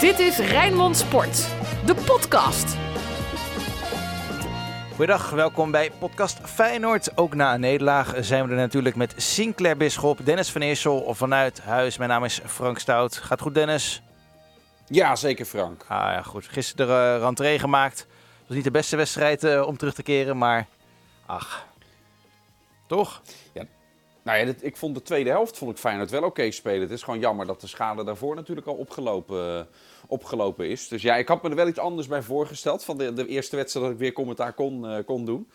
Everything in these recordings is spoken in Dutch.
Dit is Rijnmond Sport, de podcast. Goedendag, welkom bij podcast Feyenoord. Ook na een nederlaag zijn we er natuurlijk met Sinclair Bisschop, Dennis van Eersel vanuit huis. Mijn naam is Frank Stout. Gaat goed, Dennis? Ja, zeker Frank. Ah ja, goed. Gisteren de uh, rentree gemaakt. Het was niet de beste wedstrijd uh, om terug te keren, maar ach, toch? Nou ja, dit, ik vond de tweede helft vond ik Feyenoord wel oké okay spelen. Het is gewoon jammer dat de schade daarvoor natuurlijk al opgelopen, opgelopen is. Dus ja, ik had me er wel iets anders bij voorgesteld van de, de eerste wedstrijd dat ik weer commentaar kon, uh, kon doen.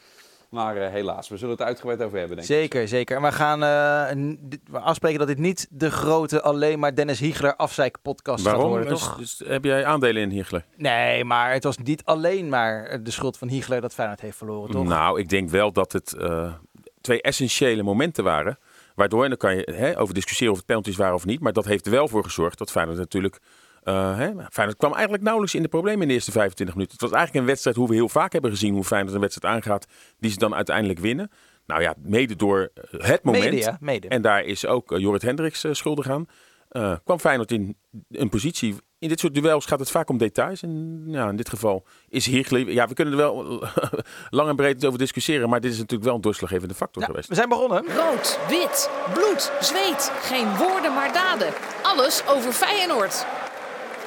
Maar uh, helaas, we zullen het uitgebreid over hebben, denk zeker, ik. Zeker, En we gaan uh, afspreken dat dit niet de grote alleen maar Dennis Hiegler afzeik podcast Waarom? gaat worden, dus, toch? Dus, heb jij aandelen in Hiegler? Nee, maar het was niet alleen maar de schuld van Hiegler dat Feyenoord heeft verloren, toch? Nou, ik denk wel dat het uh, twee essentiële momenten waren. Waardoor, en dan kan je hè, over discussiëren of het penalties waren of niet. Maar dat heeft er wel voor gezorgd dat Feyenoord natuurlijk... Uh, hè, Feyenoord kwam eigenlijk nauwelijks in de problemen in de eerste 25 minuten. Het was eigenlijk een wedstrijd hoe we heel vaak hebben gezien hoe Feyenoord een wedstrijd aangaat. Die ze dan uiteindelijk winnen. Nou ja, mede door het moment. Mede, ja, mede. En daar is ook uh, Jorrit Hendricks schuldig aan. Uh, kwam Feyenoord in een positie. In dit soort duels gaat het vaak om details. En ja, in dit geval is hier. Ja, we kunnen er wel lang en breed over discussiëren. Maar dit is natuurlijk wel een doorslaggevende factor ja, geweest. We zijn begonnen. Rood, wit, bloed, zweet. Geen woorden, maar daden. Alles over Feyenoord.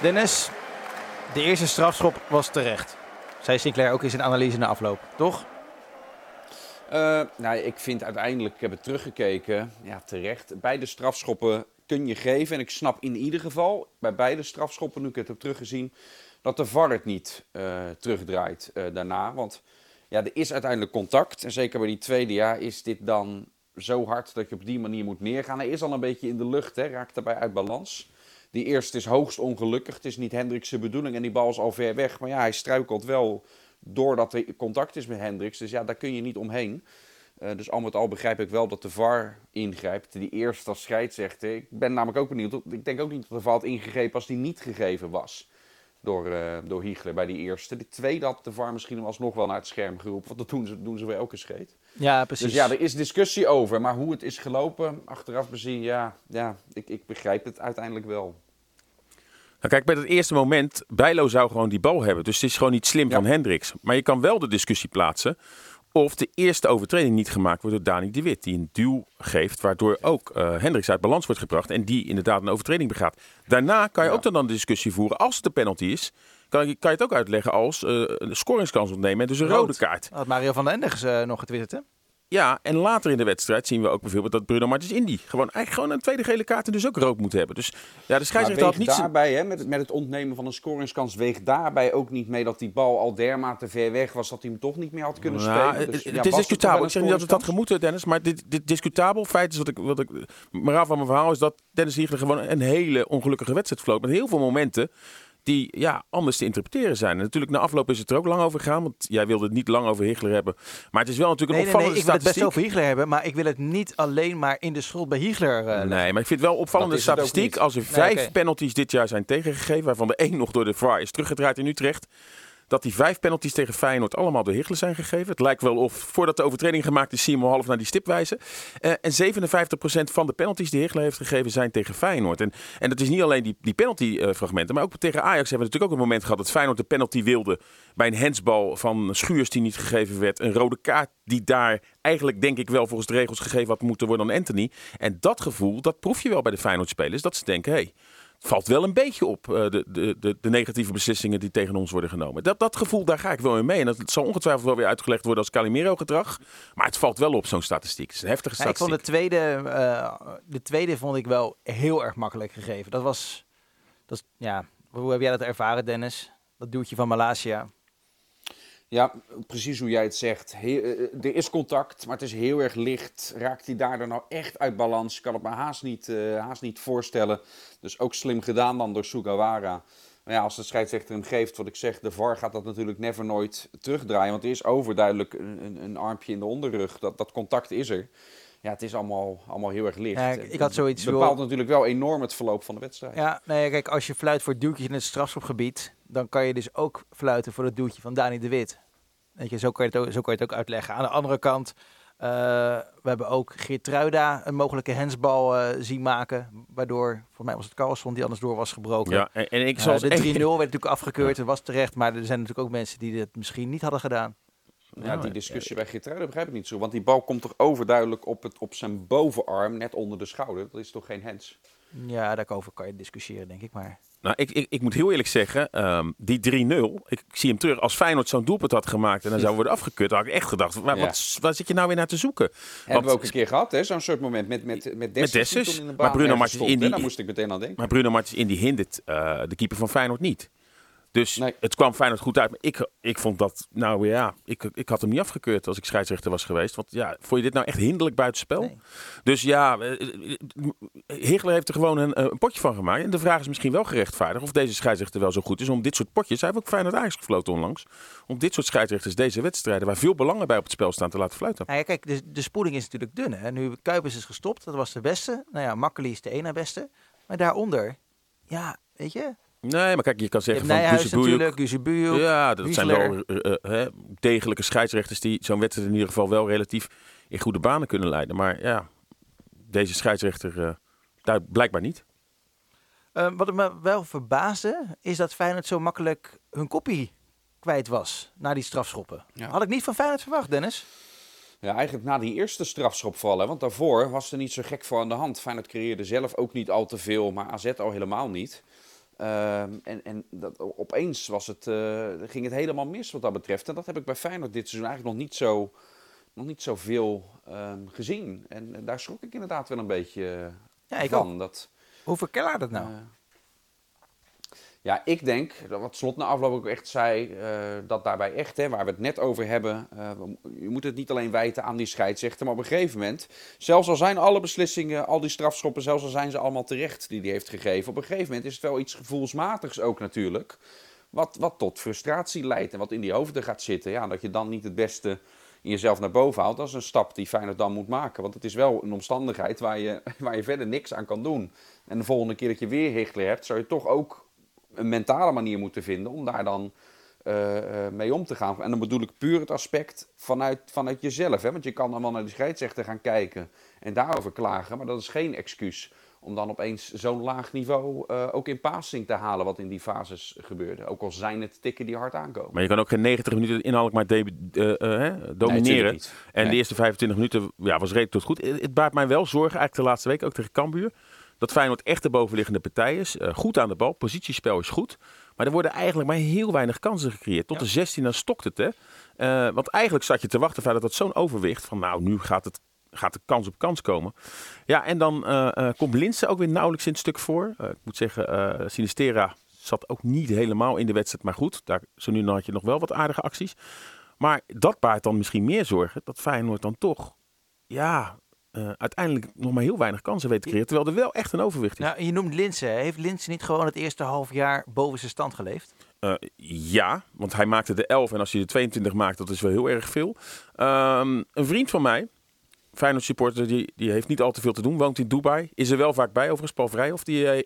Dennis, de eerste strafschop was terecht. Zei Sinclair ook in zijn analyse na afloop, toch? Uh, nou, ik vind uiteindelijk, ik heb het teruggekeken, ja, terecht. Beide strafschoppen kun je geven. En ik snap in ieder geval, bij beide strafschoppen, nu ik het heb teruggezien, dat de VAR het niet uh, terugdraait uh, daarna. Want ja, er is uiteindelijk contact. En zeker bij die tweede jaar is dit dan zo hard dat je op die manier moet neergaan. Hij is al een beetje in de lucht, hè, raakt daarbij uit balans. Die eerste is hoogst ongelukkig. Het is niet Hendricks' bedoeling en die bal is al ver weg. Maar ja, hij struikelt wel doordat er contact is met Hendricks. Dus ja, daar kun je niet omheen. Uh, dus al met al begrijp ik wel dat de VAR ingrijpt. Die eerste als scheidsrechter. Ik ben namelijk ook benieuwd. Ik denk ook niet dat de VAR had ingegrepen als die niet gegeven was. Door, uh, door Hiegler bij die eerste. De tweede had de VAR misschien alsnog wel naar het scherm geroepen. Want dat doen ze, doen ze bij elke scheet. Ja, precies. Dus ja, er is discussie over. Maar hoe het is gelopen, achteraf bezien, ja, ja ik, ik begrijp het uiteindelijk wel. Nou, kijk, bij het eerste moment, Bijlo zou gewoon die bal hebben. Dus het is gewoon niet slim ja. van Hendricks. Maar je kan wel de discussie plaatsen of de eerste overtreding niet gemaakt wordt door Dani de Wit. Die een duw geeft, waardoor ook uh, Hendricks uit balans wordt gebracht. En die inderdaad een overtreding begaat. Daarna kan je ja. ook dan, dan de discussie voeren, als het een penalty is... Kan je, kan je het ook uitleggen als uh, een scoringskans ontnemen en dus een Rood. rode kaart. Dat had Mario van den Endigs uh, nog getwitterd, hè? Ja, en later in de wedstrijd zien we ook bijvoorbeeld dat Bruno Martins Indy gewoon eigenlijk gewoon een tweede gele kaart en dus ook rood moet hebben. Dus ja, de scheidsrechter had niet daarbij, hè, met, het, met het ontnemen van een scoringskans, weegt daarbij ook niet mee dat die bal al dermate ver weg was dat hij hem toch niet meer had kunnen nou, spelen. Dus, het, ja, het is discutabel. Ik zeg niet dat het had gemoeten, Dennis, maar dit, dit discutabel feit is wat ik, wat ik, moraal van mijn verhaal is dat Dennis Hiegler gewoon een hele ongelukkige wedstrijd vloot met heel veel momenten die ja, anders te interpreteren zijn. En natuurlijk, na afloop is het er ook lang over gegaan. Want jij wilde het niet lang over Hiegler hebben. Maar het is wel natuurlijk een nee, opvallende nee, nee, ik wil het best statistiek. over Hiegler hebben, maar ik wil het niet alleen maar in de schuld bij Hiegler uh, Nee, maar ik vind het wel opvallende statistiek. Als er Nee, vijf penalties dit jaar zijn tegengegeven, waarvan de één nog door de VAR is teruggedraaid in Utrecht. Dat die vijf penalties tegen Feyenoord allemaal door Hiegler zijn gegeven. Het lijkt wel of voordat de overtreding gemaakt is, zie je half naar die stip wijzen. Eh, en 57% van de penalties die Hiegler heeft gegeven zijn tegen Feyenoord. En, en dat is niet alleen die, die penalty-fragmenten, maar ook tegen Ajax hebben we natuurlijk ook een moment gehad dat Feyenoord de penalty wilde bij een hensbal van Schuurs die niet gegeven werd. Een rode kaart die daar eigenlijk denk ik wel volgens de regels gegeven had moeten worden aan Anthony. En dat gevoel, dat proef je wel bij de Feyenoord-spelers. Dat ze denken, hé, hey, valt wel een beetje op eh, de, de, de, de negatieve beslissingen die tegen ons worden genomen. Dat, dat gevoel, daar ga ik wel in mee. En dat zal ongetwijfeld wel weer uitgelegd worden als Calimero-gedrag. Maar het valt wel op zo'n statistiek. Het is een heftige Ja, ik vond statistiek. de tweede, eh, de tweede vond ik wel heel erg makkelijk gegeven. Dat was, dat ja, hoe heb jij dat ervaren, Dennis? Dat duwtje van Malasia. Ja, precies hoe jij het zegt. He- eh, er is contact, maar het is heel erg licht. Raakt hij daardoor nou echt uit balans? Ik kan het me haast niet, eh, haast niet voorstellen. Dus ook slim gedaan dan door Sugawara. Maar ja, als de scheidsrechter hem geeft, wat ik zeg, de VAR gaat dat natuurlijk never nooit terugdraaien. Want er is overduidelijk een, een, een armpje in de onderrug. Dat, dat contact is er. Ja, het is allemaal, allemaal heel erg licht. Ja, ik- ik had zoiets Het bepaalt wil- natuurlijk wel enorm het verloop van de wedstrijd. Ja, nee, kijk, als je fluit voor duwtjes in het strafschopgebied, dan kan je dus ook fluiten voor het duwtje van Dani de Wit. Weet je, zo kan je het ook, zo kan je het ook uitleggen. Aan de andere kant, Uh, we hebben ook Geertruida een mogelijke hensbal uh, zien maken. Waardoor, volgens mij was het Carlson die anders door was gebroken. Ja, en, en ik uh, de 3-0 werd natuurlijk afgekeurd. Dat was terecht. Maar er zijn natuurlijk ook mensen die het misschien niet hadden gedaan. Ja, die discussie bij Geertruida begrijp ik niet zo. Want die bal komt toch overduidelijk op, het, op zijn bovenarm, net onder de schouder. Dat is toch geen hens? Ja, daarover kan je discussiëren, denk ik maar. Nou, ik, ik, ik moet heel eerlijk zeggen, um, die 3-0, ik, zie hem terug. Als Feyenoord zo'n doelpunt had gemaakt en dan zou worden afgekeurd, had ik echt gedacht, waar, ja. wat, waar zit je nou weer naar te zoeken? Hebben we ook een keer gehad, hè? Zo'n soort moment met, met, met Dessers. Met maar Bruno in die, daar moest ik meteen aan denken. Maar Bruno Martins in die hindert uh, de keeper van Feyenoord niet. Dus het kwam Feyenoord goed uit. Maar ik, ik vond dat, nou ja, ik, ik had hem niet afgekeurd als ik scheidsrechter was geweest. Want ja, vond je dit nou echt hinderlijk buitenspel? Nee. Dus ja, Higler heeft er gewoon een, een, potje van gemaakt. En de vraag is misschien wel gerechtvaardigd of deze scheidsrechter wel zo goed is om dit soort potjes, hij heeft ook Feyenoord Ajax gefloten onlangs, om dit soort scheidsrechters deze wedstrijden, waar veel belangen bij op het spel staan, te laten fluiten. Nou ja, kijk, de, de spoeling is natuurlijk dun. Hè? Nu Kuipers is gestopt, dat was de beste. Nou ja, Makkeli is de ene beste. Maar daaronder, ja, weet je, Nee, maar kijk, je kan zeggen van Nijhuis natuurlijk, Guzebujuk, Ja, dat zijn wel uh, degelijke scheidsrechters die zo'n wedstrijd in ieder geval wel relatief in goede banen kunnen leiden. Maar ja, deze scheidsrechter uh, daar blijkbaar niet. Uh, wat me wel verbaasde, is dat Feyenoord zo makkelijk hun kopie kwijt was na die strafschoppen. Ja. Had ik niet van Feyenoord verwacht, Dennis. Ja, eigenlijk na die eerste strafschop vallen. Want daarvoor was er niet zo gek voor aan de hand. Feyenoord creëerde zelf ook niet al te veel, maar AZ al helemaal niet. Ehm, en en dat, opeens was het, uh, ging het helemaal mis wat dat betreft. En dat heb ik bij Feyenoord dit seizoen eigenlijk nog niet zo, nog niet zo veel um, gezien. En, daar schrok ik inderdaad wel een beetje ja, ik van. Dat, Hoe verklaart dat nou? Uh, ja, ik denk, wat Slot na afloop ook echt zei, uh, dat daarbij echt, hè, waar we het net over hebben, uh, je moet het niet alleen wijten aan die scheidsrechter, maar op een gegeven moment, zelfs al zijn alle beslissingen, al die strafschoppen, zelfs al zijn ze allemaal terecht die hij heeft gegeven, op een gegeven moment is het wel iets gevoelsmatigs ook natuurlijk, wat, wat tot frustratie leidt en wat in die hoofden gaat zitten. Ja, dat je dan niet het beste in jezelf naar boven haalt, dat is een stap die Feyenoord dan moet maken. Want het is wel een omstandigheid waar je, waar je verder niks aan kan doen. En de volgende keer dat je weer Hichler hebt, zou je toch ook een mentale manier moeten vinden om daar dan uh, mee om te gaan. En dan bedoel ik puur het aspect vanuit, vanuit jezelf. Hè? Want je kan allemaal naar de scheidsrechter gaan kijken en daarover klagen. Maar dat is geen excuus om dan opeens zo'n laag niveau uh, ook in passing te halen wat in die fases gebeurde. Ook al zijn het tikken die hard aankomen. Maar je kan ook geen 90 minuten inhoudelijk maar de, uh, domineren. Nee, en nee. de eerste 25 minuten ja, was redelijk tot goed. Het baart mij wel zorgen, eigenlijk de laatste week, ook tegen Cambuur dat Feyenoord echt de bovenliggende partij is. Uh, goed aan de bal, positiespel is goed. Maar er worden eigenlijk maar heel weinig kansen gecreëerd. Tot de 16 dan stokt het. Hè? Uh, want eigenlijk zat je te wachten dat dat zo'n overwicht van nou, nu gaat, het, gaat de kans op kans komen. Ja, en dan uh, komt Linse ook weer nauwelijks in het stuk voor. ik moet zeggen, Sinistera zat ook niet helemaal in de wedstrijd. Maar goed, daar, zo nu dan had je nog wel wat aardige acties. Maar dat baart dan misschien meer zorgen. Dat Feyenoord dan toch ja, uh, uiteindelijk nog maar heel weinig kansen weet te creëren. Terwijl er wel echt een overwicht is. Nou, je noemt Linse. Heeft Linse niet gewoon het eerste half jaar boven zijn stand geleefd? Uh, ja, want hij maakte de 11 en als hij de 22 maakt, dat is wel heel erg veel. Um, een vriend van mij, Feyenoord supporter, die, die heeft niet al te veel te doen, woont in Dubai. Is er wel vaak bij, overigens Paul Vrijhof. Die uh,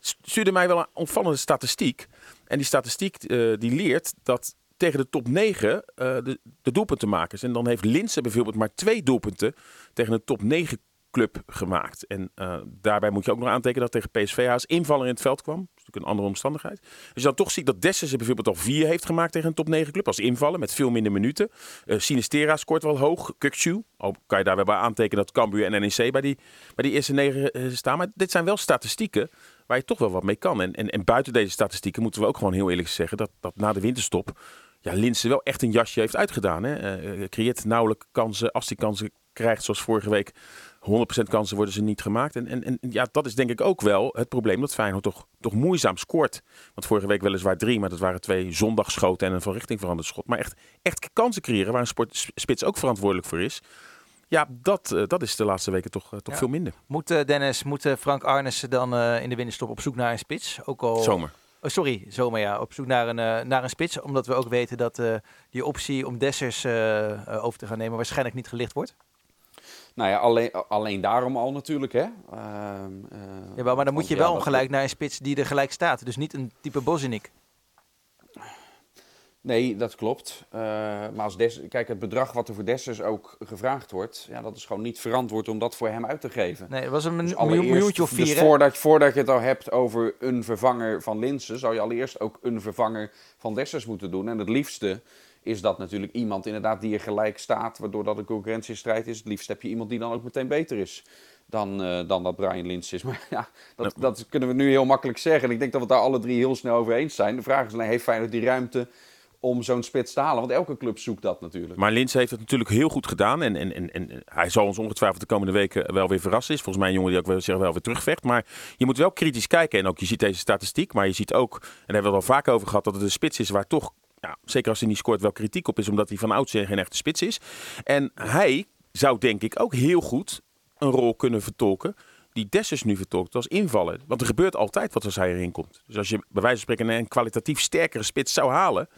stuurde mij wel een opvallende statistiek. En die statistiek die leert dat tegen de top 9 uh, de, de doelpuntenmakers. En dan heeft Linse bijvoorbeeld maar twee doelpunten tegen een top 9 club gemaakt. En uh, daarbij moet je ook nog aantekenen dat tegen PSV Haas invaller in het veld kwam. Dat is natuurlijk een andere omstandigheid. Als je dan toch ziet dat Dessers er bijvoorbeeld al vier heeft gemaakt tegen een top 9 club. Als invallen met veel minder minuten. Uh, Sinistera scoort wel hoog. Kukchu. Al kan je daarbij bij aantekenen dat Cambuur en NEC bij die, bij die eerste negen staan. Maar dit zijn wel statistieken waar je toch wel wat mee kan. En, en, en buiten deze statistieken moeten we ook gewoon heel eerlijk zeggen dat, dat na de winterstop ja, Linse wel echt een jasje heeft uitgedaan. Hè? Uh, creëert nauwelijks kansen. Als die kansen krijgt, zoals vorige week, 100% kansen worden ze niet gemaakt. En, en, en ja, dat is denk ik ook wel het probleem dat Feyenoord toch, toch moeizaam scoort. Want vorige week weliswaar drie, maar dat waren twee zondagschoten en een van richting veranderd schot. Maar echt, echt kansen creëren waar een sport, spits ook verantwoordelijk voor is. Ja, dat, uh, dat is de laatste weken toch, toch ja. veel minder. Moet Dennis, moet Frank Arnissen dan in de winterstop op zoek naar een spits? Ook al... Zomer. Oh, sorry, zomaar ja, op zoek naar een, uh, naar een spits. Omdat we ook weten dat uh, die optie om Dessers uh, over te gaan nemen waarschijnlijk niet gelicht wordt. Nou ja, alleen, alleen daarom al natuurlijk. Hè. Ehm, ja, maar dan moet je wel gelijk naar een spits die er gelijk staat. Dus niet een type Bozinik. Nee, dat klopt. Uh, maar als Des, kijk, het bedrag wat er voor Dessers ook gevraagd wordt, ja, dat is gewoon niet verantwoord om dat voor hem uit te geven. Nee, het was een dus miljoentje of vier. Dus voordat, voordat je het al hebt over een vervanger van Linsen, zou je allereerst ook een vervanger van Dessers moeten doen. En het liefste is dat natuurlijk iemand inderdaad die er gelijk staat, waardoor dat een concurrentiestrijd is. Het liefst heb je iemand die dan ook meteen beter is dan, uh, dan dat Brian Lins is. Maar ja, dat, dat kunnen we nu heel makkelijk zeggen. En ik denk dat we het daar alle drie heel snel over eens zijn. De vraag is alleen, heeft Feyenoord die ruimte om zo'n spits te halen. Want elke club zoekt dat natuurlijk. Maar Lins heeft het natuurlijk heel goed gedaan. En, en, en, en hij zal ons ongetwijfeld de komende weken wel weer verrassen. Is volgens mij een jongen die ook wel, wel weer terugvecht. Maar je moet wel kritisch kijken. En ook je ziet deze statistiek. Maar je ziet ook, en daar hebben we het al vaak over gehad, dat het een spits is waar toch, ja, zeker als hij niet scoort, wel kritiek op is. Omdat hij van oudsher geen echte spits is. En hij zou denk ik ook heel goed een rol kunnen vertolken die Dessers nu vertolkt als invallen. Want er gebeurt altijd wat als hij erin komt. Dus als je bij wijze van spreken een kwalitatief sterkere spits zou halen,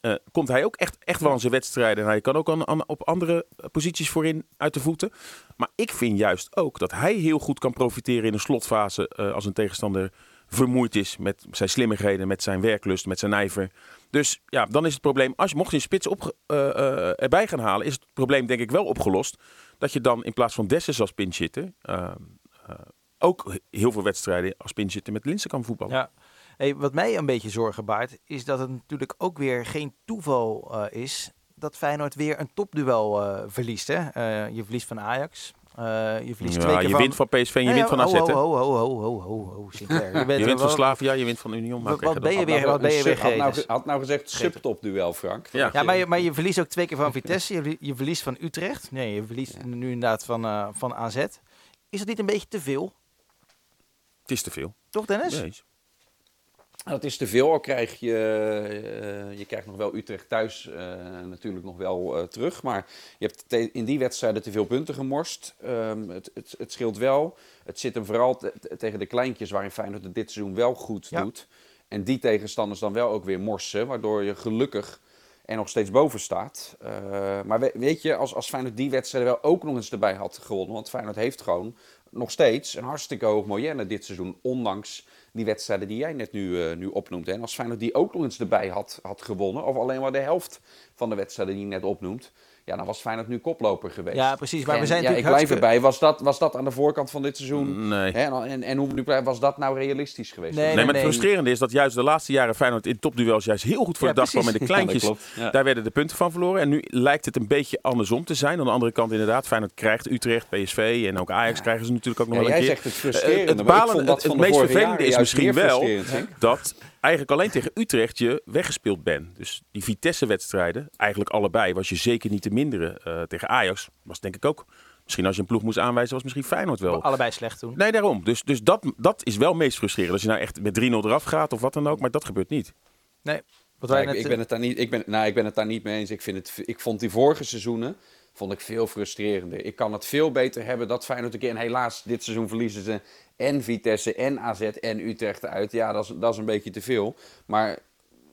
uh, komt hij ook echt, echt wel aan zijn wedstrijden. En hij kan ook aan, op andere posities voorin uit de voeten. Maar ik vind juist ook dat hij heel goed kan profiteren in een slotfase uh, als een tegenstander vermoeid is met zijn slimmigheden, met zijn werklust, met zijn nijver. Dus ja, dan is het probleem, als je mocht je spits op, uh, erbij gaan halen, is het probleem denk ik wel opgelost. Dat je dan in plaats van Dessus als pinchitter ook heel veel wedstrijden als pinchitter met Linsen kan voetballen. Ja. Hey, wat mij een beetje zorgen baart, is dat het natuurlijk ook weer geen toeval uh, is dat Feyenoord weer een topduel uh, verliest. Hè? Uh, je verliest van Ajax. je verliest ja, twee keer je van... wint van PSV en je wint van AZ. Ho, ho, ho, ho, ho, ho, ho, Je, bent je wint van Slavia, je wint van Union. Wat, wat ben je weer, wat ben je weer had nou, had nou gezegd subtopduel, Frank. Ja, ja maar, je, maar je verliest ook twee keer van Vitesse. Je, je verliest van Utrecht. Nee, je verliest ja. nu inderdaad van, uh, van AZ. Is dat niet een beetje te veel? Het is te veel. Toch, Dennis? Nee. Dat is te veel, al krijg je, uh, je krijgt nog wel Utrecht thuis uh, natuurlijk nog wel uh, terug. Maar je hebt in die wedstrijden te veel punten gemorst. Um, het, het, het, scheelt wel. Het zit hem vooral tegen de kleintjes waarin Feyenoord het dit seizoen wel goed ja. doet. En die tegenstanders dan wel ook weer morsen, waardoor je gelukkig er nog steeds boven staat. maar we, weet je, als, als Feyenoord die wedstrijden wel ook nog eens erbij had gewonnen, want Feyenoord heeft gewoon nog steeds een hartstikke hoog moyenne dit seizoen, ondanks die wedstrijden die jij net nu, uh, nu opnoemt. En als Feyenoord die ook nog eens erbij had, had gewonnen, of alleen maar de helft van de wedstrijden die je net opnoemt, ja, dan was Feyenoord nu koploper geweest. Ja, precies. Maar en, we zijn ja, ik blijf erbij. Was dat, was dat aan de voorkant van dit seizoen? Nee. Hè, en, en hoe nu was dat nou realistisch geweest? Nee, nee, nee maar nee. het frustrerende is dat juist de laatste jaren Feyenoord in topduels juist heel goed voor Ja, de dag kwam met de kleintjes. Ja, dat klopt. Ja. Daar werden de punten van verloren. En nu lijkt het een beetje andersom te zijn. Aan de andere kant inderdaad, Feyenoord krijgt Utrecht, PSV en ook Ajax krijgen ze natuurlijk ook nog Ja, wel een jij keer. zegt het frustrerende, Eh, het maar ik balen- vond dat het- het meest vervelende is misschien wel dat eigenlijk alleen tegen Utrecht je weggespeeld bent. Dus die Vitesse-wedstrijden, eigenlijk allebei, was je zeker niet te minderen. Eh, tegen Ajax was denk ik ook. Misschien als je een ploeg moest aanwijzen, was misschien Feyenoord wel. Allebei slecht toen. Nee, daarom. Dus, dus dat, dat is wel meest frustrerend. Als je nou echt met 3-0 eraf gaat of wat dan ook, maar dat gebeurt niet. Nee. Wat Ja, wij ik, net, ik, ben het daar niet, ik, ben, nou, ik ben het daar niet mee eens. Ik, vind het, ik vond die vorige seizoenen vond ik veel frustrerender. Ik kan het veel beter hebben dat Feyenoord een keer... En helaas, dit seizoen verliezen ze en Vitesse en AZ en Utrecht uit. Ja, dat is, dat is een beetje te veel. Maar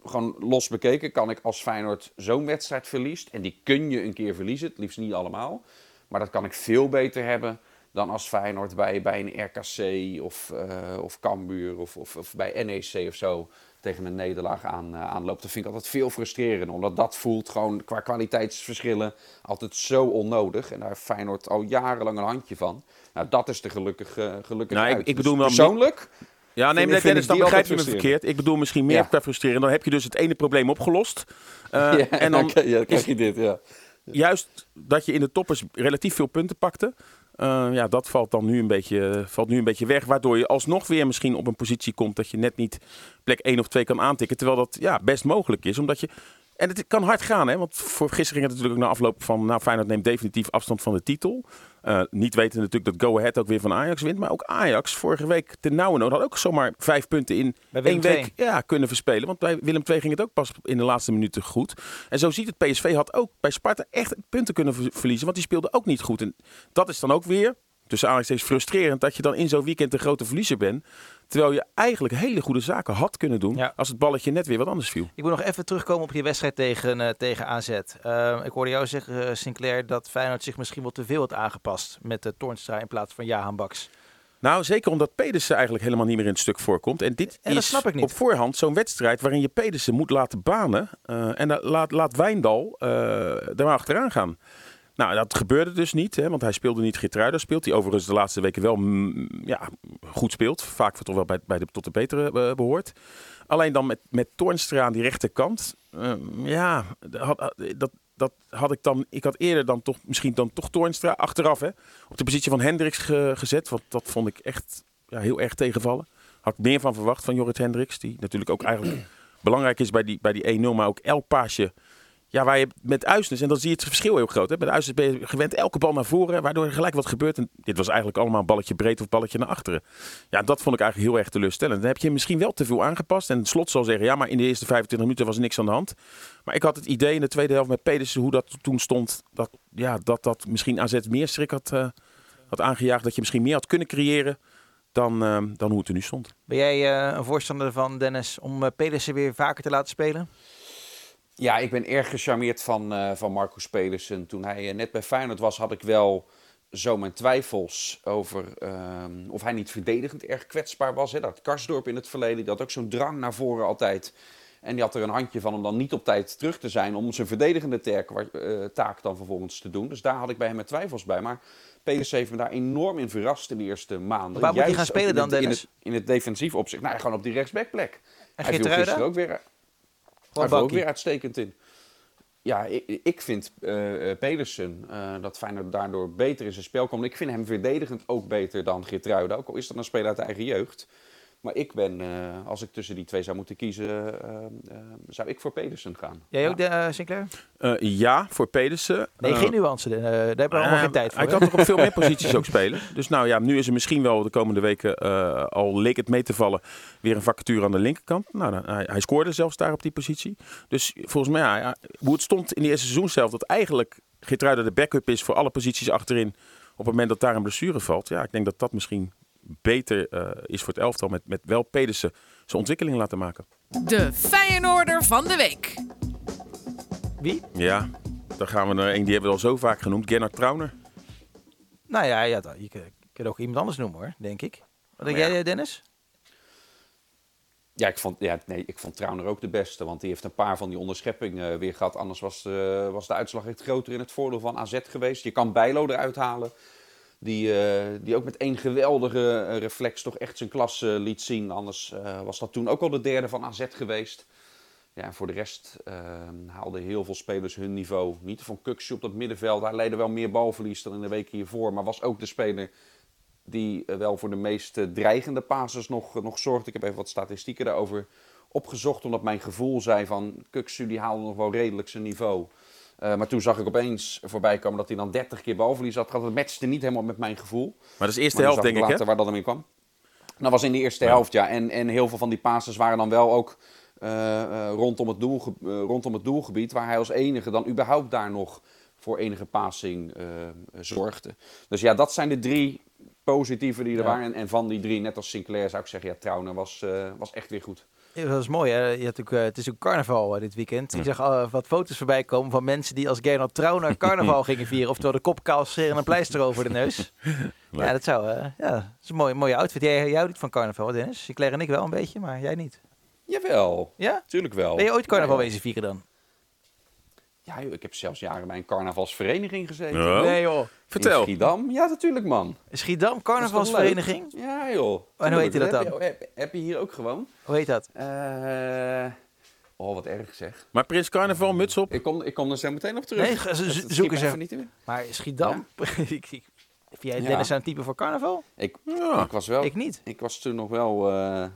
gewoon los bekeken kan ik als Feyenoord zo'n wedstrijd verliest... en die kun je een keer verliezen, het liefst niet allemaal... maar dat kan ik veel beter hebben dan als Feyenoord bij, bij een RKC of, eh of Cambuur of, of, of bij NEC of zo tegen een nederlaag aan, eh, aanloopt. Dat vind ik altijd veel frustrerender. Omdat dat voelt gewoon qua kwaliteitsverschillen altijd zo onnodig. En daar heeft Feyenoord al jarenlang een handje van. Nou, dat is de gelukkige, gelukkige Nou, ik- Dus bedoel wel- persoonlijk... Ja, nee, vind Dennis, dan begrijp je me verkeerd. Ik bedoel misschien meer Ja. frustreren. Dan heb je dus het ene probleem opgelost. Eh, ja, en dan ja, dan krijg je dit, ja. juist dat je in de toppers relatief veel punten pakte. Eh, ja, dat valt dan nu een, beetje, valt nu een beetje weg. Waardoor je alsnog weer misschien op een positie komt dat je net niet plek 1 of 2 kan aantikken. Terwijl dat ja, best mogelijk is. Omdat je. En het kan hard gaan, hè? Want voor gisteren ging het natuurlijk ook na afloop van. Nou, Feyenoord neemt definitief afstand van de titel. Eh, niet weten natuurlijk dat Go Ahead ook weer van Ajax wint. Maar ook Ajax vorige week ten nauwe nood had ook zomaar vijf punten in één week ja, kunnen verspelen. Want bij Willem II ging het ook pas in de laatste minuten goed. En zo ziet het PSV had ook bij Sparta echt punten kunnen ver- verliezen. Want die speelde ook niet goed. En dat is dan ook weer, tussen aanhalingstekens, frustrerend... dat je dan in zo'n weekend een grote verliezer bent. Terwijl je eigenlijk hele goede zaken had kunnen doen... Ja. als het balletje net weer wat anders viel. Ik wil nog even terugkomen op die wedstrijd tegen, eh, tegen AZ. Eh, ik hoorde jou zeggen, eh, Sinclair, dat Feyenoord zich misschien wel te veel had aangepast met de Toornstra in plaats van Jahan Baks. Nou, zeker omdat Pedersen eigenlijk helemaal niet meer in het stuk voorkomt. En dit En dat is snap ik niet. op voorhand zo'n wedstrijd waarin je Pedersen moet laten banen. eh, en laat, laat Wijndal eh er maar achteraan gaan. Nou, dat gebeurde dus niet, hè, want hij speelde niet Geertruida. Speelt hij overigens de laatste weken wel mm, ja, goed speelt. Vaak toch wel bij, bij de, tot de betere eh, behoort. Alleen dan met, met Toornstra aan die rechterkant. eh, ja, had, dat, dat had ik dan. Ik had eerder dan toch misschien dan toch Toornstra achteraf hè, op de positie van Hendricks ge- gezet. Want dat vond ik echt ja, heel erg tegenvallen. Had meer van verwacht van Jorrit Hendricks. Die natuurlijk ook eigenlijk belangrijk is bij die, bij die 1-0. Maar ook elk paasje. Ja, waar je met Uisnes, en dan zie je het verschil heel groot. Hè? Met Uisnes ben je gewend elke bal naar voren, waardoor er gelijk wat gebeurt. En dit was eigenlijk allemaal een balletje breed of balletje naar achteren. Ja, dat vond ik eigenlijk heel erg teleurstellend. Dan heb je misschien wel te veel aangepast. En het slot zal zeggen, ja, maar in de eerste 25 minuten was niks aan de hand. Maar ik had het idee in de tweede helft met Pedersen, hoe dat toen stond, dat ja, dat, dat misschien AZ meer schrik had, eh, had aangejaagd. Dat je misschien meer had kunnen creëren dan, eh, dan hoe het er nu stond. Ben jij eh, een voorstander van Dennis om Pedersen weer vaker te laten spelen? Ja, ik ben erg gecharmeerd van, eh van Marcus Pedersen. Toen hij eh, net bij Feyenoord was, had ik wel zo mijn twijfels over ehm, of hij niet verdedigend erg kwetsbaar was. Hè. Dat Karsdorp in het verleden, die had ook zo'n drang naar voren altijd. En die had er een handje van om dan niet op tijd terug te zijn om zijn verdedigende taak, eh, taak dan vervolgens te doen. Dus daar had ik bij hem mijn twijfels bij. Maar Pedersen heeft me daar enorm in verrast in de eerste maanden. Waar moet hij gaan spelen dan, het- in Dennis? het, in het defensief opzicht. Nou, gewoon op die rechtsbackplek. En Hij viel Geertruida? gisteren ook weer, viel ook weer uitstekend in. Ja, ik, ik vind eh, Pedersen eh, dat Feyenoord daardoor beter in zijn spel komt. Ik vind hem verdedigend ook beter dan Geertruida. Ook al is dat een speler uit de eigen jeugd. Maar ik ben, eh, als ik tussen die twee zou moeten kiezen, eh, eh, zou ik voor Pedersen gaan. Jij Ja. ook, de, Sinclair? Eh, ja, voor Pedersen. Nee, geen nuance. eh, daar hebben we allemaal Eh, geen tijd voor. Hij hè? kan toch op veel meer posities ook spelen. Dus nou ja, nu is er misschien wel de komende weken, eh, al leek het mee te vallen, weer een vacature aan de linkerkant. Nou, dan- hij, hij scoorde zelfs daar op die positie. Dus volgens mij, ja, ja, hoe het stond in de eerste seizoen zelf, dat eigenlijk Geertruida de backup is voor alle posities achterin. Op het moment dat daar een blessure valt. Ja, ik denk dat dat misschien beter eh, is voor het elftal met, met wel Pedersen zijn ontwikkeling laten maken. De Feyenoorder van de week. Wie? Ja, dan gaan we naar een die hebben we al zo vaak genoemd. Gennard Trauner. Nou ja, ja je kunt- ook iemand anders noemen hoor, denk ik. Wat denk ja. jij, Dennis? Ja, ik vond, ja, nee, ik vond Trauner ook de beste. Want die heeft een paar van die onderscheppingen eh, weer gehad. Anders was, eh, was de uitslag echt groter in het voordeel van AZ geweest. Je kan Bijlo eruit halen. Die, eh, die ook met één geweldige eh, reflex toch echt zijn klas eh, liet zien. Anders was dat toen ook al de derde van AZ geweest. Ja, en voor de rest haalden heel veel spelers hun niveau. Niet van Kuksje op dat middenveld. Hij leidde wel meer balverlies dan in de weken hiervoor. Maar was ook de speler die wel voor de meest dreigende passes nog, nog zorgde. Ik heb even wat statistieken daarover opgezocht. Omdat mijn gevoel zei van Kuksu die haalde nog wel redelijk zijn niveau. Eh, maar toen zag ik opeens voorbij komen dat hij dan 30 keer balverlies had gehad. Dat matchte niet helemaal met mijn gevoel. Maar dat is de eerste helft, denk ik, hè? later waar dat dan in kwam. Dat was in de eerste helft, ja. En, en heel veel van die passes waren dan wel ook eh, eh, rondom, het rondom het doelgebied. Waar hij als enige dan überhaupt daar nog voor enige passing zorgde. Dus ja, dat zijn de drie positieve die er Ja. waren. En, en van die drie, net als Sinclair, zou ik zeggen, ja, Trauner was, was echt weer goed. Ja, dat is mooi. Hè? Je hebt ook, eh, het is ook carnaval eh, dit weekend. Ik zag eh, wat foto's voorbij komen van mensen die als Gernot Trauner carnaval gingen vieren. Oftewel de kop kalseren en een pleister over de neus. ja, dat zou... ja, dat is een mooie, mooie outfit. Jij, jij houdt niet van carnaval, Dennis. Sinclair en ik wel een beetje, maar jij niet. Jawel, Ja? tuurlijk wel. Ben je ooit carnaval Ja, ja. wezen vieren dan? Ja, joh, ik heb zelfs jaren bij een carnavalsvereniging gezeten. Ja. Nee joh. In Vertel. Schiedam? Ja, natuurlijk man. Schiedam, carnavalsvereniging. Ja joh. En hoe heet Tuurlijk. dat Heb dan? je- Heb, heb je hier ook gewoon? Hoe heet dat? Eh, oh, wat erg zeg. Maar Prins Carnaval, muts op. Ik kom, ik kom er zo meteen op terug. Nee, zoek eens even niet in. Maar Schiedam? ik, ik, vind jij Ja. Dennis een type voor carnaval? Ik, Ja. ik was wel... Ik niet. Ik was toen nog wel... eh, wel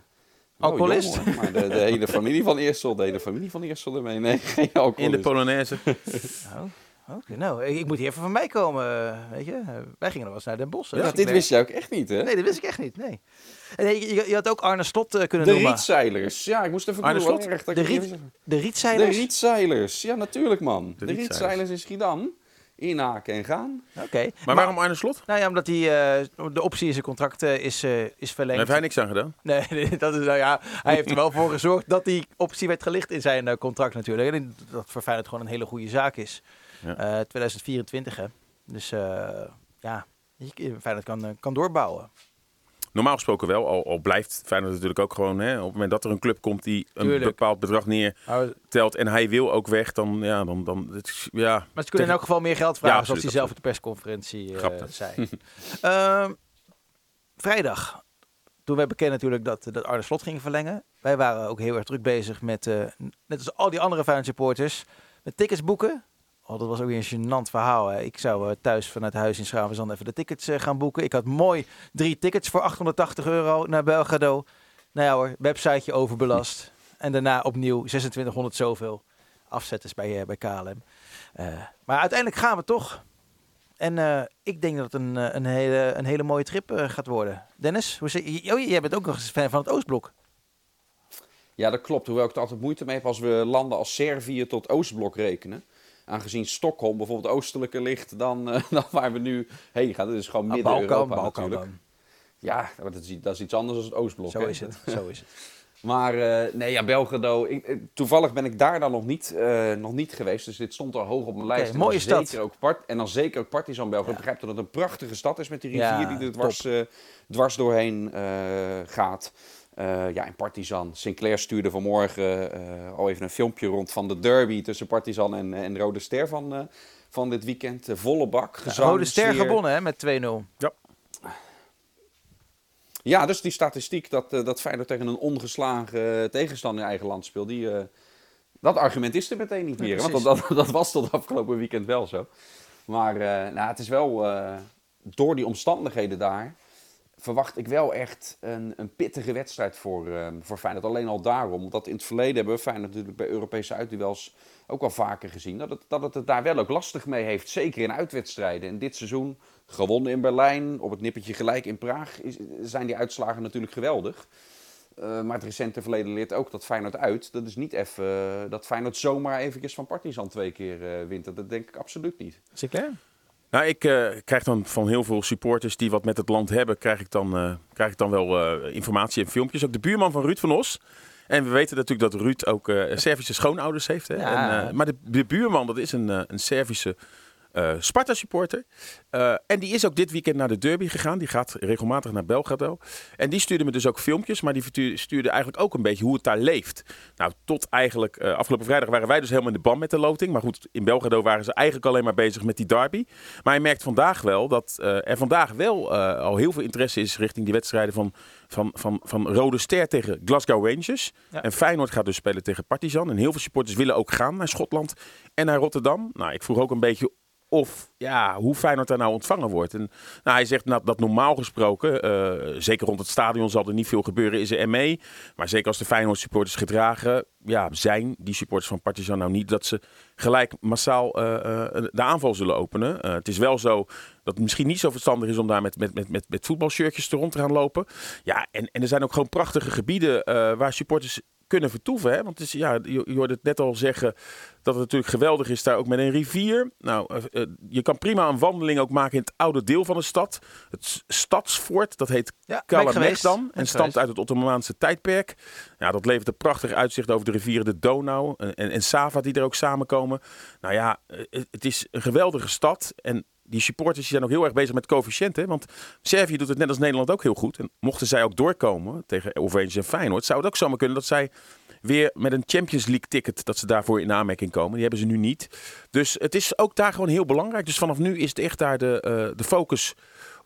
Alcoholist? jong, hoor. maar de, de hele familie van Eersel, de hele familie van Eersel ermee. Nee, geen alcoholist. In de Polonaise. Oh, oké. Nou, ik, ik moet hier even van mij komen, eh, weet je. Eh, wij gingen nog wel eens naar Den Bosch. Ja, dit Sinclair. wist je ook echt niet, hè? Nee, dat wist ik echt niet, nee. En je, je, je had ook Arne Slot eh, kunnen de noemen. rietzeilers. Ja, ik moest even Arne Slot? De riet- niet wist. De De Rietzeilers? rietzeilers. Ja, natuurlijk, man. De, rietzeilers. rietzeilers in Schiedam. Inhaken en gaan. Oké. Maar waarom Arne Slot? Nou ja, omdat hij, eh, de optie in zijn contract eh, is, eh, is Daar verlengd. heeft hij niks aan gedaan. Nee, dat is nou ja, hij heeft er wel voor gezorgd dat die optie werd gelicht in zijn contract natuurlijk. En dat voor Feyenoord gewoon een hele goede zaak is. Ja. Eh, 2024 hè. Dus ja, Feyenoord kan, kan doorbouwen. Normaal gesproken wel, al, al blijft Feyenoord natuurlijk ook gewoon... Hè, op het moment dat er een club komt die een Tuurlijk. bepaald bedrag neertelt... en hij wil ook weg, dan... Ja, dan, dan het ja. maar ze kunnen in elk geval meer geld vragen, Ja, zoals hij zelf op de persconferentie eh, zei. Ehm, vrijdag. Toen werd bekend natuurlijk dat, dat Arne Slot ging verlengen. Wij waren ook heel erg druk bezig met, eh, net als al die andere Feyenoord supporters, met tickets boeken. Oh, dat was ook weer een gênant verhaal. Hè. Ik zou eh, thuis vanuit huis in Schravenzand even de tickets eh, gaan boeken. Ik had mooi drie tickets voor 880 euro naar Belgrado. Nou ja hoor, websiteje overbelast. En daarna opnieuw 2600 zoveel afzetters bij, eh, bij KLM. Maar uiteindelijk gaan we toch. En ik denk dat het een, een, hele, een hele mooie trip gaat worden. Dennis, hoe je- oh, jij bent ook nog eens fan van het Oostblok. Ja, dat klopt. Hoewel ik er altijd moeite mee heb als we landen als Servië tot Oostblok rekenen. Aangezien Stockholm bijvoorbeeld oostelijker ligt dan, eh, dan waar we nu heen gaan. Dat is gewoon Ah, midden Balkan, Europa Balkan natuurlijk. dan. Ja, dat is, dat is iets anders dan het Oostblok. Zo is het, zo is het. Maar eh, nee, ja, Belgrado. Ik, eh, toevallig ben ik daar dan nog niet, nog niet geweest. Dus dit stond al hoog op mijn lijst. Mooie stad. Zeker ook part, en dan zeker ook Partizan Belgrado. Ja. Ik begrijp dat het een prachtige stad is met die rivier Ja, die er dwars, dwars doorheen gaat. Eh, ja, en Partizan. Sinclair stuurde vanmorgen eh, al even een filmpje rond van de derby tussen Partizan en, en Rode Ster van, eh, van dit weekend. Volle bak. Gezang, Rode Ster sfeer. gewonnen hè, met 2-0. Ja, dus die statistiek dat, eh, dat Feyenoord tegen een ongeslagen tegenstander in eigen land speelt, die, eh, dat argument is er meteen niet Ja, meer. want dat, dat, dat was tot afgelopen weekend wel zo. Maar eh, nou, het is wel, eh, door die omstandigheden daar, verwacht ik wel echt een, een pittige wedstrijd voor, eh, voor Feyenoord. Alleen al daarom, omdat in het verleden hebben we Feyenoord natuurlijk bij Europese uitduels ook al vaker gezien. Dat het, dat het daar wel ook lastig mee heeft, zeker in uitwedstrijden. En dit seizoen gewonnen in Berlijn, op het nippertje gelijk in Praag, is, zijn die uitslagen natuurlijk geweldig. Eh, maar het recente verleden leert ook dat Feyenoord uit. Dat is niet even eh, dat Feyenoord zomaar eventjes van Partizan twee keer eh, wint. Dat- denk ik absoluut niet. Sinclair? Nou, ik eh, krijg dan van heel veel supporters die wat met het land hebben, krijg ik dan, eh, krijg ik dan wel eh, informatie en filmpjes. Ook de buurman van Ruud van Os. En we weten natuurlijk dat Ruud ook Servische schoonouders heeft. Hè? Ja. En, maar de, de buurman, dat is een, een Servische eh, Sparta-supporter. Eh, en die is ook dit weekend naar de derby gegaan. Die gaat regelmatig naar Belgrado. En die stuurde me dus ook filmpjes, maar die stuurde eigenlijk ook een beetje hoe het daar leeft. Nou, tot eigenlijk eh, afgelopen vrijdag waren wij dus helemaal in de band met de loting. Maar goed, in Belgrado waren ze eigenlijk alleen maar bezig met die derby. Maar je merkt vandaag wel dat er vandaag wel al heel veel interesse is richting die wedstrijden van, van, van, van Rode Ster tegen Glasgow Rangers. Ja. En Feyenoord gaat dus spelen tegen Partizan. En heel veel supporters willen ook gaan naar Schotland en naar Rotterdam. Nou, ik vroeg ook een beetje of ja, hoe Feyenoord daar nou ontvangen wordt. En nou, hij zegt dat, dat normaal gesproken, eh, zeker rond het stadion zal er niet veel gebeuren, is er mee. Maar zeker als de Feyenoord supporters gedragen, ja, zijn die supporters van Partizan nou niet dat ze gelijk massaal eh, eh, de aanval zullen openen. Het is wel zo dat het misschien niet zo verstandig is om daar met, met, met, met, met voetbalshirtjes te rond te gaan lopen. Ja, en, en er zijn ook gewoon prachtige gebieden waar supporters kunnen vertoeven. Hè? Want het is, ja, je, je hoorde het net al zeggen dat het natuurlijk geweldig is daar ook met een rivier. Nou, eh, eh, je kan prima een wandeling ook maken in het oude deel van de stad. Het stadsfort, dat heet Ja, dan. En stamt uit het Ottomaanse tijdperk. Ja, dat levert een prachtig uitzicht over de rivieren de Donau en, en, en Sava die er ook samenkomen. Nou ja, eh, het- het is een geweldige stad. En die supporters zijn ook heel erg bezig met coëfficiënten. Want Servië doet het net als Nederland ook heel goed. En mochten zij ook doorkomen tegen Rangers en Feyenoord... zou het ook zomaar kunnen dat zij weer met een Champions League ticket... dat ze daarvoor in aanmerking komen. Die hebben ze nu niet. Dus het is ook daar gewoon heel belangrijk. Dus vanaf nu is het echt daar de, eh, de focus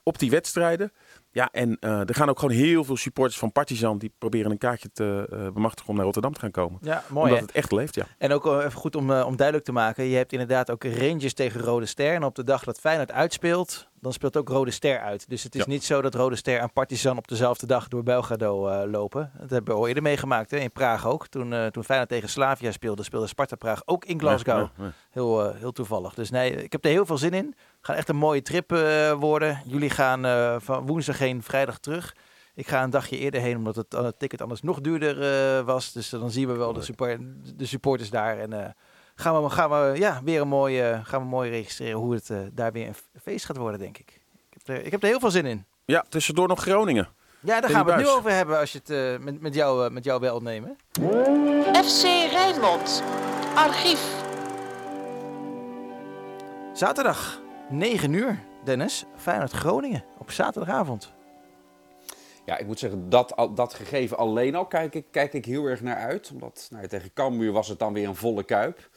op die wedstrijden. Ja, en eh, er gaan ook gewoon heel veel supporters van Partizan... die proberen een kaartje te eh, bemachtigen om naar Rotterdam te gaan komen. Ja, mooi Omdat hè? het echt leeft, ja. En ook eh, even goed om, om duidelijk te maken. Je hebt inderdaad ook Rangers tegen Rode Ster. En op de dag dat Feyenoord uitspeelt, dan speelt ook Rode Ster uit. Dus het is Ja. niet zo dat Rode Ster en Partizan op dezelfde dag door Belgrado eh, lopen. Dat hebben we al eerder meegemaakt, hè? in Praag ook. Toen, eh, toen Feyenoord tegen Slavia speelde, speelde Sparta Praag ook in Glasgow. Heel, eh, heel toevallig. Dus nee, ik heb er heel veel zin in. Het gaat echt een mooie trip worden. Jullie gaan van woensdag heen, vrijdag terug. Ik ga een dagje eerder heen, omdat het ticket anders nog duurder was. Dus dan zien we wel de, support, de supporters daar. En gaan we, gaan we ja, weer een mooie, gaan we mooi registreren hoe het eh, daar weer een feest gaat worden, denk ik. Ik heb, er, ik heb er heel veel zin in. Ja, tussendoor nog Groningen. Ja, daar gaan we het nu over hebben als je het eh, met, met, jou, eh, met jou wel nemen. FC Rijnmond. Archief. Zaterdag, 9 uur, Dennis. Feyenoord Groningen op zaterdagavond. Ja, ik moet zeggen, dat, dat gegeven alleen al kijk ik, kijk ik heel erg naar uit. Omdat nou, tegen Cambuur was het dan weer een volle kuip.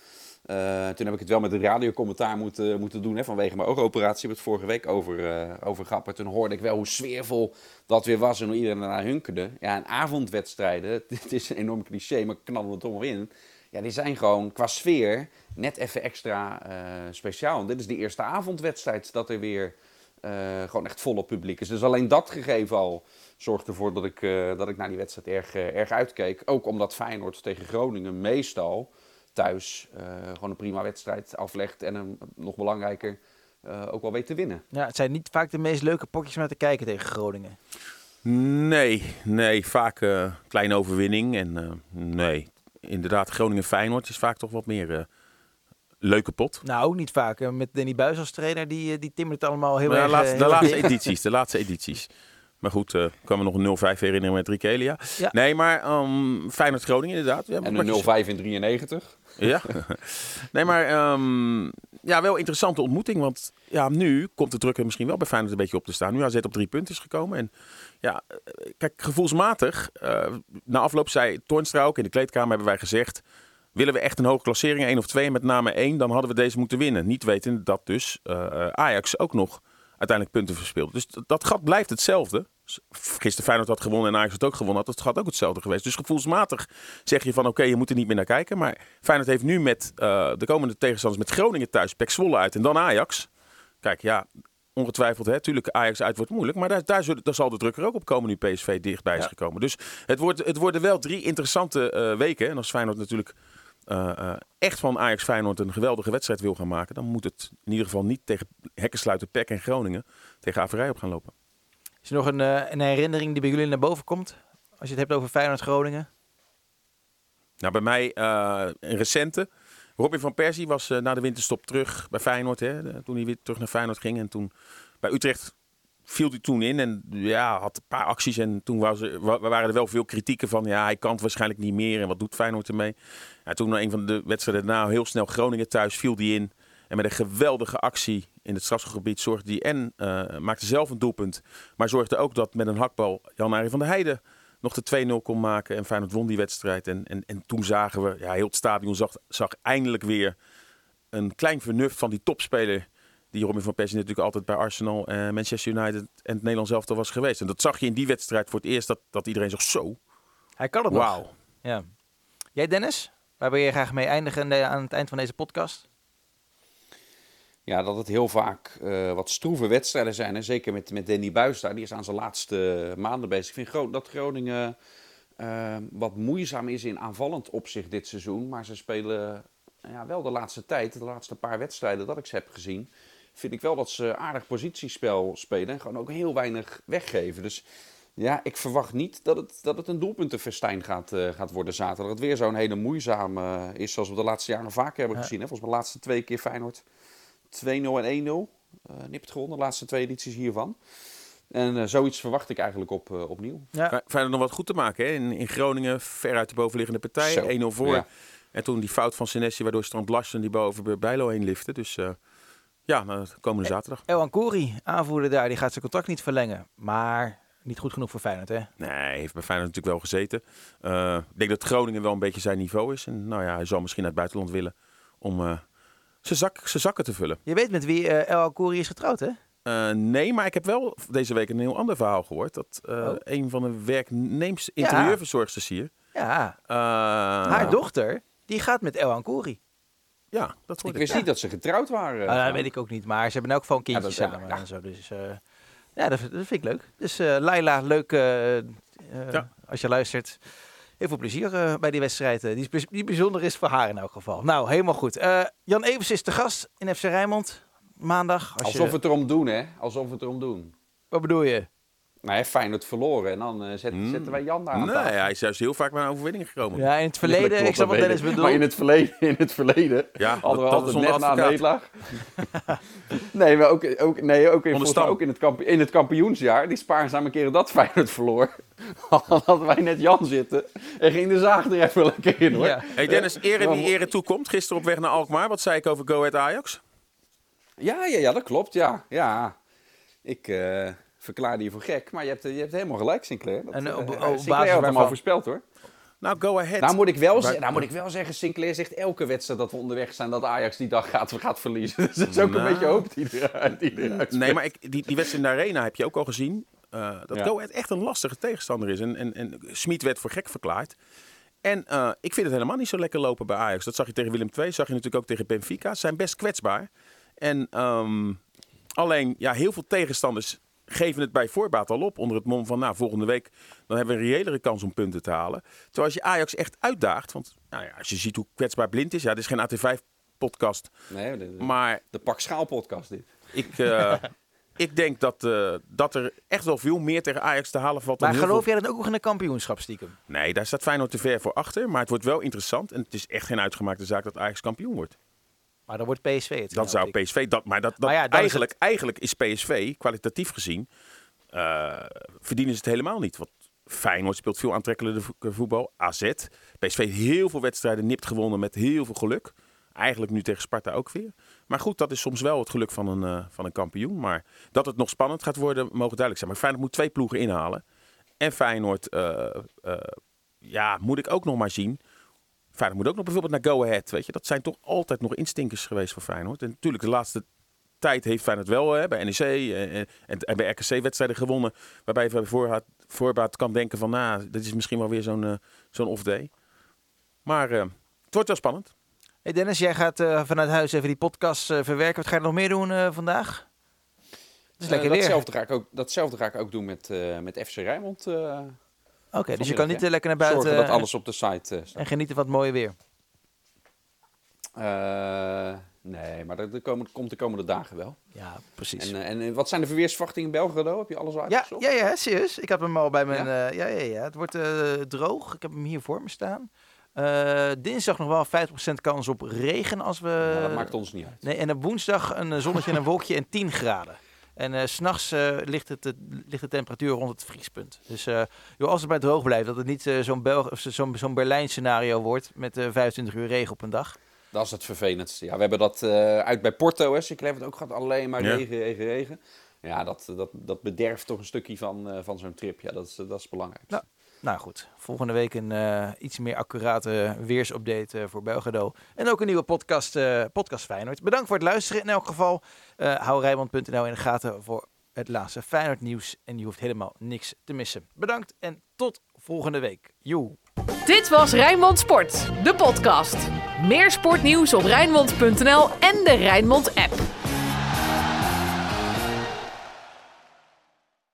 Eh, toen heb ik het wel met een radiocommentaar moeten, moeten doen. Hè, vanwege mijn oogoperatie ik het vorige week over, eh over. Maar toen hoorde ik wel hoe sfeervol dat weer was en hoe iedereen ernaar hunkerde. Ja, en avondwedstrijden, het is een enorm cliché, maar ik knal het nog in. Ja, die zijn gewoon qua sfeer net even extra eh, speciaal. Dit is de eerste avondwedstrijd dat er weer eh, gewoon echt volop publiek is. Dus alleen dat gegeven al zorgt ervoor dat ik, eh, dat ik naar die wedstrijd erg, eh, erg uitkeek. Ook omdat Feyenoord tegen Groningen meestal thuis eh, gewoon een prima wedstrijd aflegt. En een, nog belangrijker eh, ook wel weet te winnen. Ja, het zijn niet vaak de meest leuke potjes om naar te kijken tegen Groningen. Nee, nee, vaak eh, kleine overwinning. En eh, nee, inderdaad, Groningen-Feyenoord is vaak toch wat meer eh, leuke pot. Nou, niet vaak. Eh, Met Danny Buis als trainer, die, eh, die timmert het allemaal heel Maar erg... de laatste, eh, de heel laatste edities, de laatste edities. Maar goed, eh ik kan me nog een 0-5 herinneren met Rikelia. Ja. Nee, maar ehm Feyenoord-Groningen inderdaad. Ja, En een 0-5 in 93. Ja. nee, maar ehm, ja, wel interessante ontmoeting. Want ja, nu komt de druk er misschien wel bij Feyenoord een beetje op te staan. Nu AZ op drie punten is gekomen. En ja, eh, kijk, gevoelsmatig, eh, na afloop zei Toornstra ook in de kleedkamer hebben wij gezegd... Willen we echt een hoge klassering, één of twee, met name één, dan hadden we deze moeten winnen. Niet weten dat dus eh, eh, Ajax ook nog uiteindelijk punten verspeelt. Dus dat gat blijft hetzelfde. Gisteren Feyenoord had gewonnen en Ajax had ook gewonnen, had het gat ook hetzelfde geweest. Dus gevoelsmatig zeg je van oké, je moet er niet meer naar kijken. Maar Feyenoord heeft nu met eh, de komende tegenstanders met Groningen thuis, Pek Zwolle uit en dan Ajax. Kijk, ja, ongetwijfeld, hè, tuurlijk Ajax uit wordt moeilijk. Maar daar, daar, zullen- daar zal de druk er ook op komen nu PSV dichtbij is Ja. gekomen. Dus het, wordt, het worden wel drie interessante weken. En als Feyenoord natuurlijk eh, eh, echt van Ajax Feyenoord een geweldige wedstrijd wil gaan maken, dan moet het in ieder geval niet tegen hekkensluiter Pek en Groningen tegen Averij op gaan lopen. Is er nog een, eh, een herinnering die bij jullie naar boven komt? Als je het hebt over Feyenoord-Groningen? Nou, bij mij een recente. Robin van Persie was na de winterstop terug bij Feyenoord. Hè, toen hij weer terug naar Feyenoord ging. En toen bij Utrecht viel hij toen in. En ja, had een paar acties. En toen waren er wel veel kritieken van... ja, hij kan het waarschijnlijk niet meer. En wat doet Feyenoord ermee? Ja, toen een van de wedstrijden daarna heel snel Groningen thuis viel hij in. En met een geweldige actie in het strafschopgebied zorgde hij... en eh, maakte zelf een doelpunt. Maar zorgde ook dat met een hakbal Jan-Arie van der Heijden nog de 2-0 kon maken. En Feyenoord won die wedstrijd. En, en, en toen zagen we, ja, heel het stadion zag, zag eindelijk weer een klein vernuft van die topspeler. Die Robin van Persie natuurlijk altijd bij Arsenal, eh, Manchester United en het Nederlands elftal was geweest. En dat zag je in die wedstrijd voor het eerst dat, dat iedereen zag zo. Hij kan het nog. Wauw. Ja. Jij Dennis? Waar wil je graag mee eindigen aan het eind van deze podcast? Ja, dat het heel vaak eh, wat stroeve wedstrijden zijn. En zeker met, met Danny Buis daar, die is aan zijn laatste maanden bezig. Ik vind Gro- dat Groningen eh, wat moeizaam is in aanvallend opzicht dit seizoen. Maar ze spelen ja, wel de laatste tijd, de laatste paar wedstrijden dat ik ze heb gezien... vind ik wel dat ze aardig positiespel spelen en gewoon ook heel weinig weggeven. Dus ja, ik verwacht niet dat het, dat het een doelpuntenfestijn gaat, eh, gaat worden zaterdag. Dat het weer zo'n hele moeizame is zoals we de laatste jaren vaker hebben Ja. gezien. Hè? Volgens mij de laatste twee keer Feyenoord 2-0 en 1-0. eh nipt gewonnen, de laatste twee edities hiervan. En eh, zoiets verwacht ik eigenlijk op, eh, opnieuw. Ja. Feyenoord nog wat goed te maken. Hè? In, in Groningen ver uit de bovenliggende partij. Zo, 1-0 voor. ja. En toen die fout van Senesi waardoor Strand Larsen die boven bij Bijlo heen lifte. Dus eh, ja, komende zaterdag. El Ancori, aanvoerder daar, die gaat zijn contract niet verlengen. Maar niet goed genoeg voor Feyenoord, hè? Nee, hij heeft bij Feyenoord natuurlijk wel gezeten. Eh, ik denk dat Groningen wel een beetje zijn niveau is. En nou ja, hij zal misschien naar het buitenland willen om eh, zijn, zak, zijn zakken te vullen. Je weet met wie eh, El Ancori is getrouwd, hè? Eh, nee, maar ik heb wel deze week een heel ander verhaal gehoord. Dat eh, Oh. een van de werknemers, interieurverzorgsters hier... Ja, eh, haar dochter, die gaat met El Ancori. Ja, dat Ik hoorde ik. wist niet dat ze getrouwd waren. Ah, dat weet ik ook niet, maar ze hebben in elk geval een kindje Ja, dat- samen. ja. En zo, dus eh, ja, dat, dat vind ik leuk. Dus eh Laila, leuk eh, eh, Ja. als je luistert. Heel veel plezier eh, bij die wedstrijd, eh, die, die bijzonder is voor haar in elk geval. Nou, helemaal goed. Eh, Jan Evers is de gast in FC Rijnmond maandag. Als Alsof je, we het erom doen, hè? Alsof we het erom doen. Wat bedoel je? Nou, hè, Feyenoord verloren en dan eh, zet- Hmm. zetten wij Jan daar aan Nee, tafel. hij is juist heel vaak bij een overwinning gekomen. Ja, in het verleden, klopt, ik snap wat Dennis bedoelt. Maar in het verleden, in het verleden Ja, hadden we altijd net na een advocaat. nederlaag. nee, maar ook, ook, nee, ook, in, ook in, het kamp, in het kampioensjaar, die spaarzame keren dat Feyenoord verloor, hadden wij net Jan zitten en ging de zaag er even lekker in hoor. Ja. Hey Dennis, ere wie ere toekomt. Gisteren op weg naar Alkmaar. Wat zei ik over Go Ahead Ajax? Ja, ja, ja, dat klopt, ja. ja. Ik eh, verklaarde je voor gek. Maar je hebt, je hebt helemaal gelijk, Sinclair. Dat, En eh, op- op Sinclair basis had hem al voorspeld hoor. Nou, go ahead. Nou moet, ik wel, nou moet ik wel zeggen, Sinclair zegt elke wedstrijd dat we onderweg zijn dat Ajax die dag gaat, gaat verliezen. Dus dat is ook Nou. een beetje hoop die eruit, die eruit Nee, maar ik, die, die wedstrijd in de Arena heb je ook al gezien. eh, dat Ja. Go Ahead echt een lastige tegenstander is. En, en, en Smit werd voor gek verklaard. En eh, ik vind het helemaal niet zo lekker lopen bij Ajax. Dat zag je tegen Willem II, zag je natuurlijk ook tegen Benfica. Ze zijn best kwetsbaar. En ehm, alleen, ja, heel veel tegenstanders geven het bij voorbaat al op. Onder het mom van, nou, volgende week dan hebben we een reëlere kans om punten te halen. Terwijl als je Ajax echt uitdaagt, want nou ja, als je ziet hoe kwetsbaar blind is. Ja, dit is geen AT5-podcast. Nee, de, de, Maar de Pak Schaal podcast dit. ik, eh, ik denk dat, eh, dat er echt wel veel meer tegen Ajax te halen valt. Maar geloof veel- jij dan ook nog in een kampioenschap stiekem? Nee, daar staat Feyenoord te ver voor achter. Maar het wordt wel interessant. En het is echt geen uitgemaakte zaak dat Ajax kampioen wordt. Maar dan wordt PSV het. Dan zou PSV dat. Maar, dat, dat Maar ja, eigenlijk, eigenlijk is PSV, kwalitatief gezien, eh, verdienen ze het helemaal niet. Want Feyenoord speelt veel aantrekkelijker vo- voetbal. AZ. PSV heeft heel veel wedstrijden nipt gewonnen met heel veel geluk. Eigenlijk nu tegen Sparta ook weer. Maar goed, dat is soms wel het geluk van een, eh, van een kampioen. Maar dat het nog spannend gaat worden, mogen duidelijk zijn. Maar Feyenoord moet twee ploegen inhalen. En Feyenoord, eh, eh, ja, moet ik ook nog maar zien. Feyenoord moet ook nog bijvoorbeeld naar Go Ahead. Weet je? Dat zijn toch altijd nog instinkers geweest voor Feyenoord. En natuurlijk, de laatste tijd heeft Feyenoord wel hè, bij NEC eh, en, en bij RKC wedstrijden gewonnen. Waarbij je voorbaat, voorbaat kan denken van, nou, dit is misschien wel weer zo'n eh, zo'n off-day. Maar eh, het wordt wel spannend. Hey Dennis, jij gaat eh, vanuit huis even die podcast eh, verwerken. Wat ga je nog meer doen eh, vandaag? Het is lekker Eh, weer. datzelfde, ga ik ook, datzelfde ga ik ook doen met, eh, met FC Rijnmond. Oké, dus je kan niet eh, lekker naar buiten zorgen dat eh, alles op de site eh, staat. en genieten van het mooie weer. Nee, maar dat, komen- komt de komende dagen wel. Ja, precies. En, en wat zijn de verweersverwachtingen in Belgrado? Heb je alles ja, uitgezocht? ja, ja, serieus. Ik heb hem al bij mijn... Ja? Ja, ja, ja, ja. Het wordt droog. Ik heb hem hier voor me staan. Dinsdag nog wel 50% kans op regen als we... Maar dat maakt ons niet uit. Nee, en op woensdag een zonnetje en een wolkje en 10 graden. En eh, s s'nachts eh, ligt, het, eh, ligt de temperatuur rond het vriespunt. Dus eh, joh, als het maar droog blijft, dat het niet zo'n Belg- of zo'n zo'n Berlijn scenario wordt met eh 25 uur regen op een dag. Dat is het vervelendste. Ja, we hebben dat eh, uit bij Porto. Hè. Ik heb het ook gehad. Alleen maar Ja. regen, regen, regen. Ja, dat, dat, dat bederft toch een stukje van, eh, van zo'n trip. Ja, dat is, dat is belangrijk. Nou, Nou goed, volgende week een eh, iets meer accurate weersupdate eh, voor Belgrado. En ook een nieuwe podcast, eh, podcast Feyenoord. Bedankt voor het luisteren in elk geval. Hou Rijnmond.nl in de gaten voor het laatste Feyenoord nieuws. En je hoeft helemaal niks te missen. Bedankt en tot volgende week. Joe. Dit was Rijnmond Sport, de podcast. Meer sportnieuws op Rijnmond.nl en de Rijnmond app.